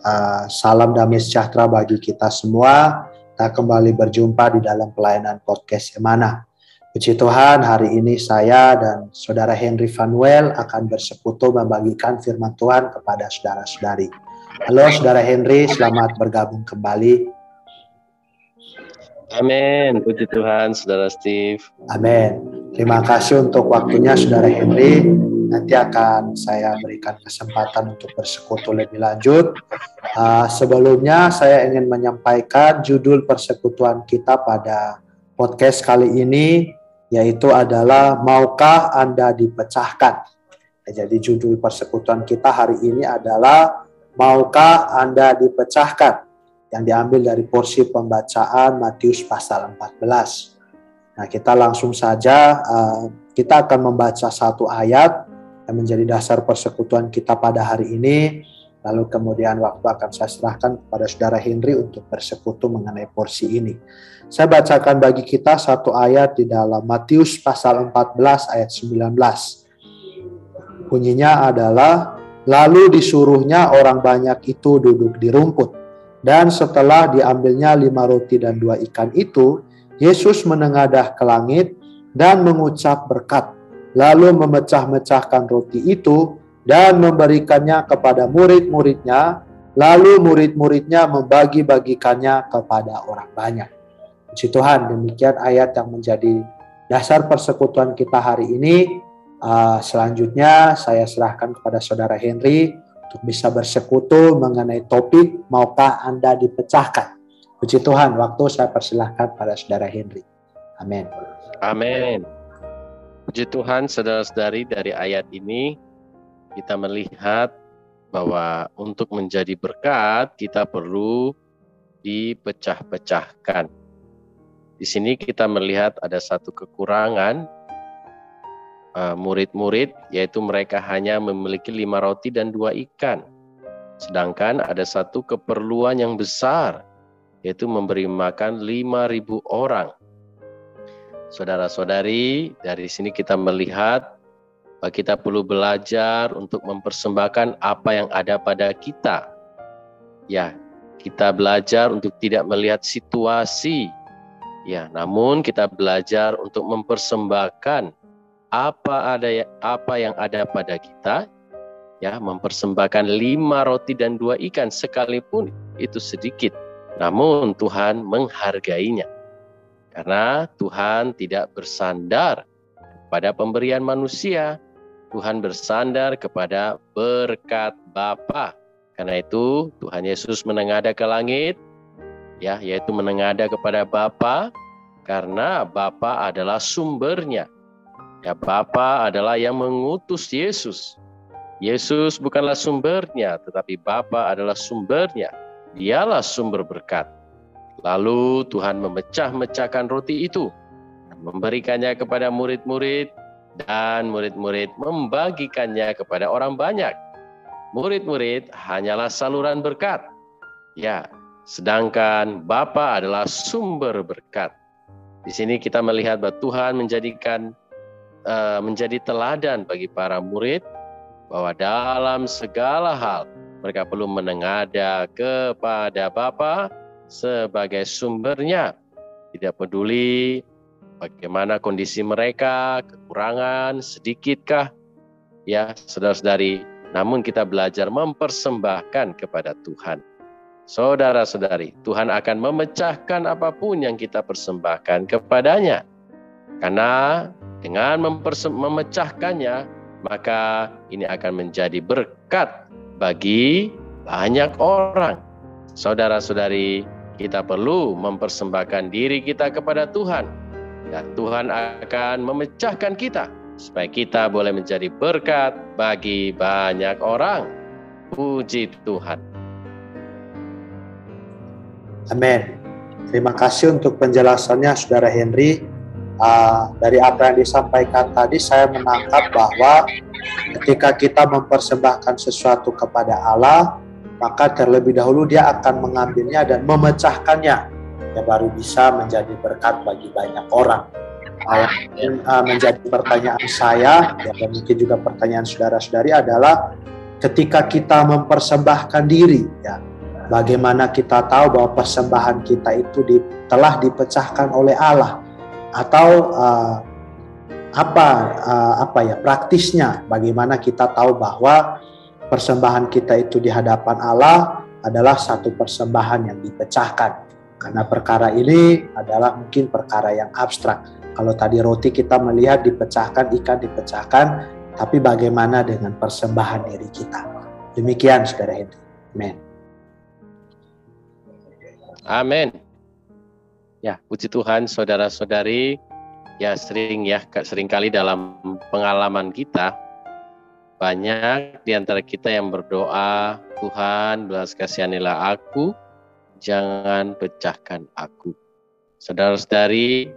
Uh, salam damai sejahtera bagi kita semua. Kita kembali berjumpa di dalam pelayanan podcast Emana. Puji Tuhan, hari ini saya dan saudara Henry Vanuel akan bersekutu membagikan firman Tuhan kepada saudara-saudari. Halo saudara Henry, selamat bergabung kembali. Amin, puji Tuhan saudara Steve. Amin. Terima kasih untuk waktunya saudara Henry nanti akan saya berikan kesempatan untuk bersekutu lebih lanjut. Uh, sebelumnya saya ingin menyampaikan judul persekutuan kita pada podcast kali ini yaitu adalah maukah Anda dipecahkan. Ya, jadi judul persekutuan kita hari ini adalah maukah Anda dipecahkan yang diambil dari porsi pembacaan Matius pasal 14. Nah, kita langsung saja uh, kita akan membaca satu ayat yang menjadi dasar persekutuan kita pada hari ini. Lalu kemudian waktu akan saya serahkan kepada saudara Henry untuk bersekutu mengenai porsi ini. Saya bacakan bagi kita satu ayat di dalam Matius pasal 14 ayat 19. Bunyinya adalah, lalu disuruhnya orang banyak itu duduk di rumput. Dan setelah diambilnya lima roti dan dua ikan itu, Yesus menengadah ke langit dan mengucap berkat lalu memecah-mecahkan roti itu dan memberikannya kepada murid-muridnya, lalu murid-muridnya membagi-bagikannya kepada orang banyak. Puji Tuhan, demikian ayat yang menjadi dasar persekutuan kita hari ini. Uh, selanjutnya saya serahkan kepada saudara Henry untuk bisa bersekutu mengenai topik maukah Anda dipecahkan. Puji Tuhan, waktu saya persilahkan pada saudara Henry. Amin. Amin. Puji Tuhan, saudara-saudari, dari ayat ini kita melihat bahwa untuk menjadi berkat kita perlu dipecah-pecahkan. Di sini kita melihat ada satu kekurangan uh, murid-murid, yaitu mereka hanya memiliki lima roti dan dua ikan. Sedangkan ada satu keperluan yang besar, yaitu memberi makan lima ribu orang. Saudara-saudari, dari sini kita melihat bahwa kita perlu belajar untuk mempersembahkan apa yang ada pada kita. Ya, kita belajar untuk tidak melihat situasi. Ya, namun kita belajar untuk mempersembahkan apa ada apa yang ada pada kita. Ya, mempersembahkan lima roti dan dua ikan sekalipun itu sedikit. Namun Tuhan menghargainya. Karena Tuhan tidak bersandar pada pemberian manusia, Tuhan bersandar kepada berkat Bapa. Karena itu Tuhan Yesus menengada ke langit, ya, yaitu menengada kepada Bapa, karena Bapa adalah sumbernya. Ya, Bapa adalah yang mengutus Yesus. Yesus bukanlah sumbernya, tetapi Bapa adalah sumbernya. Dialah sumber berkat. Lalu Tuhan memecah-mecahkan roti itu, memberikannya kepada murid-murid, dan murid-murid membagikannya kepada orang banyak. Murid-murid hanyalah saluran berkat. Ya, sedangkan Bapa adalah sumber berkat. Di sini kita melihat bahwa Tuhan menjadikan uh, menjadi teladan bagi para murid bahwa dalam segala hal mereka perlu menengada kepada Bapa sebagai sumbernya. Tidak peduli bagaimana kondisi mereka, kekurangan, sedikitkah, ya saudara-saudari, namun kita belajar mempersembahkan kepada Tuhan. Saudara-saudari, Tuhan akan memecahkan apa pun yang kita persembahkan kepadanya. Karena dengan memecahkannya, maka ini akan menjadi berkat bagi banyak orang. Saudara-saudari, kita perlu mempersembahkan diri kita kepada Tuhan. Dan Tuhan akan memecahkan kita supaya kita boleh menjadi berkat bagi banyak orang. Puji Tuhan. Amin. Terima kasih untuk penjelasannya, Saudara Henry. Uh, dari apa yang disampaikan tadi, saya menangkap bahwa ketika kita mempersembahkan sesuatu kepada Allah, maka terlebih dahulu Dia akan mengambilnya dan memecahkannya, ya baru bisa menjadi berkat bagi banyak orang. Yang uh, menjadi pertanyaan saya ya, dan mungkin juga pertanyaan saudara-saudari adalah ketika kita mempersembahkan diri, ya bagaimana kita tahu bahwa persembahan kita itu di, telah dipecahkan oleh Allah? Atau uh, apa uh, apa ya praktisnya? Bagaimana kita tahu bahwa persembahan kita itu di hadapan Allah adalah satu persembahan yang dipecahkan. Karena perkara ini adalah mungkin perkara yang abstrak. Kalau tadi roti kita melihat dipecahkan ikan dipecahkan tapi bagaimana dengan persembahan diri kita? Demikian saudara Henry. Amen. Amin. Ya, puji Tuhan saudara-saudari, ya sering ya sering kali dalam pengalaman kita banyak di antara kita yang berdoa, Tuhan belas kasihanilah aku, jangan pecahkan aku. Saudara-saudari,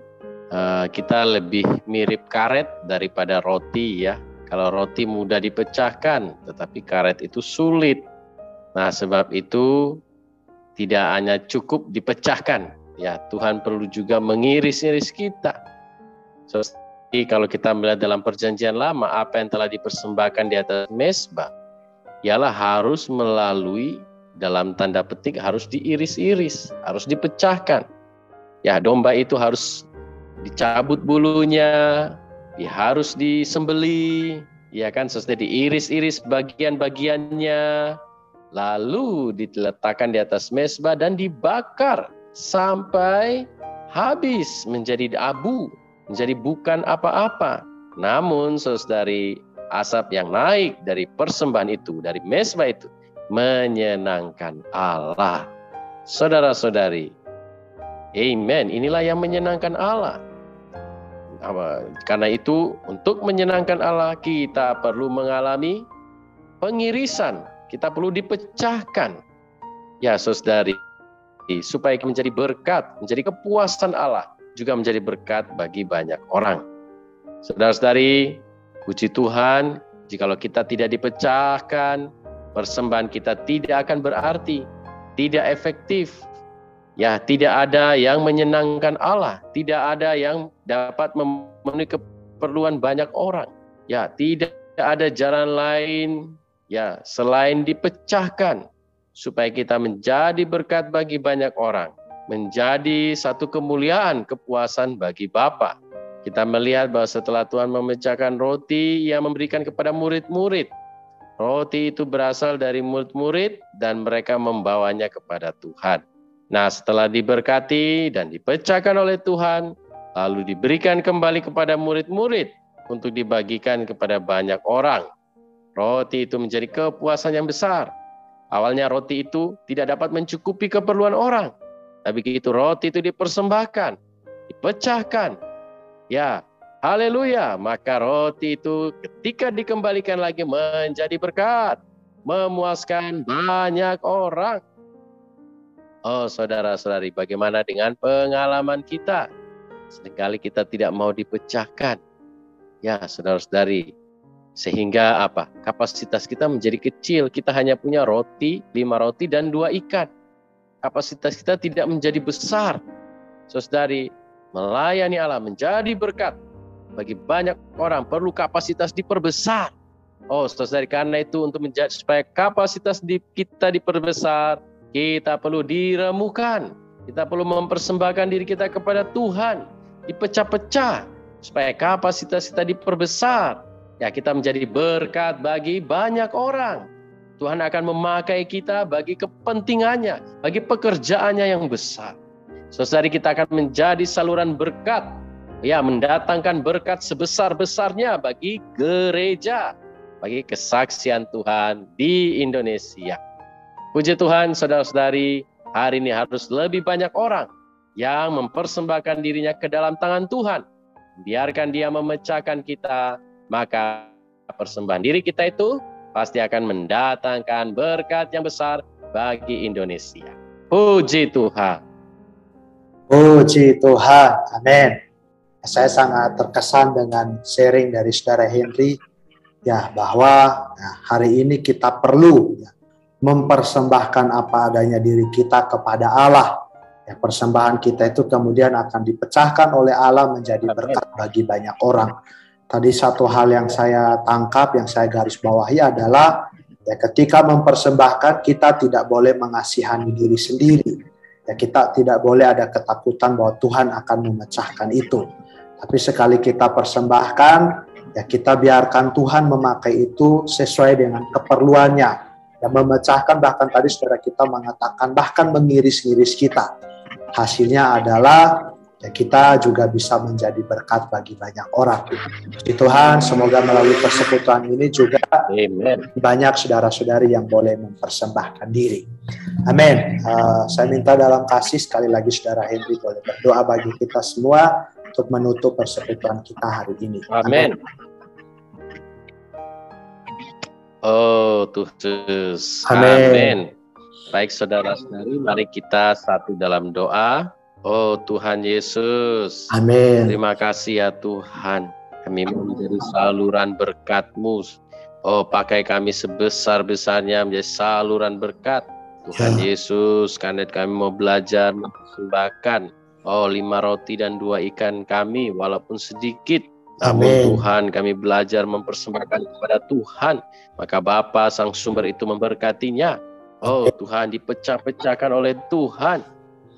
eh, kita lebih mirip karet daripada roti ya. Kalau roti mudah dipecahkan, tetapi karet itu sulit. Nah, sebab itu tidak hanya cukup dipecahkan, ya Tuhan perlu juga mengiris-iris kita. Kalau kita melihat dalam perjanjian lama, apa yang telah dipersembahkan di atas mesbah, ialah harus melalui dalam tanda petik harus diiris-iris, harus dipecahkan. Ya, domba itu harus dicabut bulunya, ya harus disembeli, ya kan, sesuai diiris-iris bagian-bagiannya, lalu diletakkan di atas mesbah dan dibakar sampai habis menjadi abu, menjadi bukan apa-apa. Namun saudari asap yang naik dari persembahan itu, dari mesbah itu menyenangkan Allah. Saudara-saudari, amen. Inilah yang menyenangkan Allah. Karena itu, untuk menyenangkan Allah, kita perlu mengalami pengirisan kita perlu dipecahkan. Ya, saudari, supaya menjadi berkat, menjadi kepuasan Allah, juga menjadi berkat bagi banyak orang. Saudara-saudari, puji Tuhan, jikalau kita tidak dipecahkan, persembahan kita tidak akan berarti, tidak efektif. Ya, tidak ada yang menyenangkan Allah, tidak ada yang dapat memenuhi keperluan banyak orang. Ya, tidak ada jalan lain ya selain dipecahkan supaya kita menjadi berkat bagi banyak orang, menjadi satu kemuliaan, kepuasan bagi Bapa. Kita melihat bahwa setelah Tuhan memecahkan roti, Ia memberikan kepada murid-murid. Roti itu berasal dari murid-murid dan mereka membawanya kepada Tuhan. Nah, setelah diberkati dan dipecahkan oleh Tuhan, lalu diberikan kembali kepada murid-murid untuk dibagikan kepada banyak orang. Roti itu menjadi kepuasan yang besar. Awalnya roti itu tidak dapat mencukupi keperluan orang. Tapi begitu roti itu dipersembahkan, dipecahkan. Ya, haleluya. Maka roti itu ketika dikembalikan lagi menjadi berkat. Memuaskan banyak orang. Oh saudara-saudari, bagaimana dengan pengalaman kita? Seringkali kita tidak mau dipecahkan. Ya saudara-saudari, sehingga apa? Kapasitas kita menjadi kecil. Kita hanya punya roti, lima roti dan dua ikan. Kapasitas kita tidak menjadi besar. Saudari, melayani Allah menjadi berkat bagi banyak orang perlu kapasitas diperbesar. Oh, saudari, karena itu untuk menjadi supaya kapasitas di, kita diperbesar, kita perlu diremukan. Kita perlu mempersembahkan diri kita kepada Tuhan, dipecah-pecah supaya kapasitas kita diperbesar Ya, kita menjadi berkat bagi banyak orang. Tuhan akan memakai kita bagi kepentingannya, bagi pekerjaannya yang besar. Saudari kita akan menjadi saluran berkat, ya mendatangkan berkat sebesar-besarnya bagi gereja, bagi kesaksian Tuhan di Indonesia. Puji Tuhan, saudara-saudari, hari ini harus lebih banyak orang yang mempersembahkan dirinya ke dalam tangan Tuhan. Biarkan dia memecahkan kita maka persembahan diri kita itu pasti akan mendatangkan berkat yang besar bagi Indonesia. Puji Tuhan. Puji Tuhan, amin. Saya sangat terkesan dengan sharing dari saudara Henry, ya bahwa ya, hari ini kita perlu ya, mempersembahkan apa adanya diri kita kepada Allah. Ya, persembahan kita itu kemudian akan dipecahkan oleh Allah menjadi berkat bagi banyak orang. Tadi satu hal yang saya tangkap, yang saya garis bawahi adalah ya ketika mempersembahkan kita tidak boleh mengasihani diri sendiri. Ya kita tidak boleh ada ketakutan bahwa Tuhan akan memecahkan itu. Tapi sekali kita persembahkan, ya kita biarkan Tuhan memakai itu sesuai dengan keperluannya. Dan memecahkan bahkan tadi saudara kita mengatakan bahkan mengiris-iris kita. Hasilnya adalah ya kita juga bisa menjadi berkat bagi banyak orang. Di Tuhan, semoga melalui persekutuan ini juga Amen. banyak saudara-saudari yang boleh mempersembahkan diri. Amin. Uh, saya minta dalam kasih sekali lagi saudara Henry boleh berdoa bagi kita semua untuk menutup persekutuan kita hari ini. Amin. Oh Tuhan. Amin. Amin. Baik saudara-saudari, mari kita satu dalam doa. Oh Tuhan Yesus. Amin. Terima kasih ya Tuhan. Kami menjadi saluran berkat-Mu. Oh pakai kami sebesar-besarnya menjadi saluran berkat. Tuhan ya. Yesus, karena kami mau belajar mempersembahkan Oh, lima roti dan dua ikan kami, walaupun sedikit, namun. Tuhan kami belajar mempersembahkan kepada Tuhan. Maka Bapa Sang Sumber itu memberkatinya. Oh Tuhan dipecah-pecahkan oleh Tuhan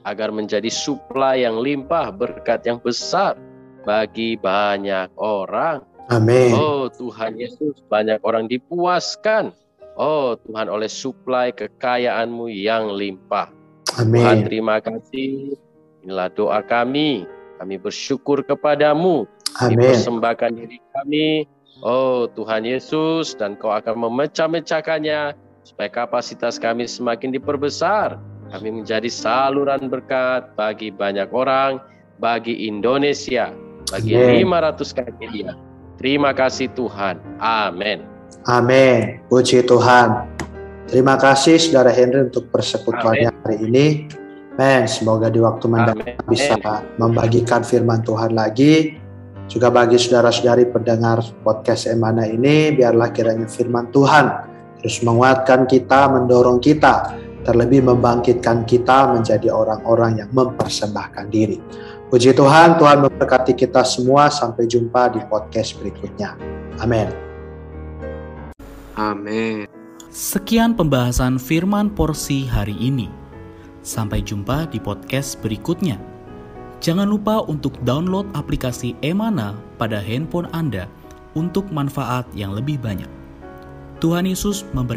agar menjadi suplai yang limpah berkat yang besar bagi banyak orang. Amin. Oh Tuhan Yesus banyak orang dipuaskan. Oh Tuhan oleh suplai kekayaanmu yang limpah. Amin. Tuhan terima kasih Inilah doa kami. Kami bersyukur kepadamu. Amin. Persembahkan diri kami. Oh Tuhan Yesus dan kau akan memecah-mecahkannya supaya kapasitas kami semakin diperbesar. Kami menjadi saluran berkat bagi banyak orang, bagi Indonesia, bagi Amen. 500 kaki dia. Terima kasih Tuhan. Amin. Amin. Puji Tuhan. Terima kasih Saudara Henry untuk persekutuannya hari ini. Men, semoga di waktu mendatang bisa membagikan firman Tuhan lagi. Juga bagi saudara-saudari pendengar podcast Emana ini, biarlah kiranya firman Tuhan terus menguatkan kita, mendorong kita, terlebih membangkitkan kita menjadi orang-orang yang mempersembahkan diri. Puji Tuhan, Tuhan memberkati kita semua. Sampai jumpa di podcast berikutnya. Amin. Amin. Sekian pembahasan firman porsi hari ini. Sampai jumpa di podcast berikutnya. Jangan lupa untuk download aplikasi Emana pada handphone Anda untuk manfaat yang lebih banyak. Tuhan Yesus memberkati.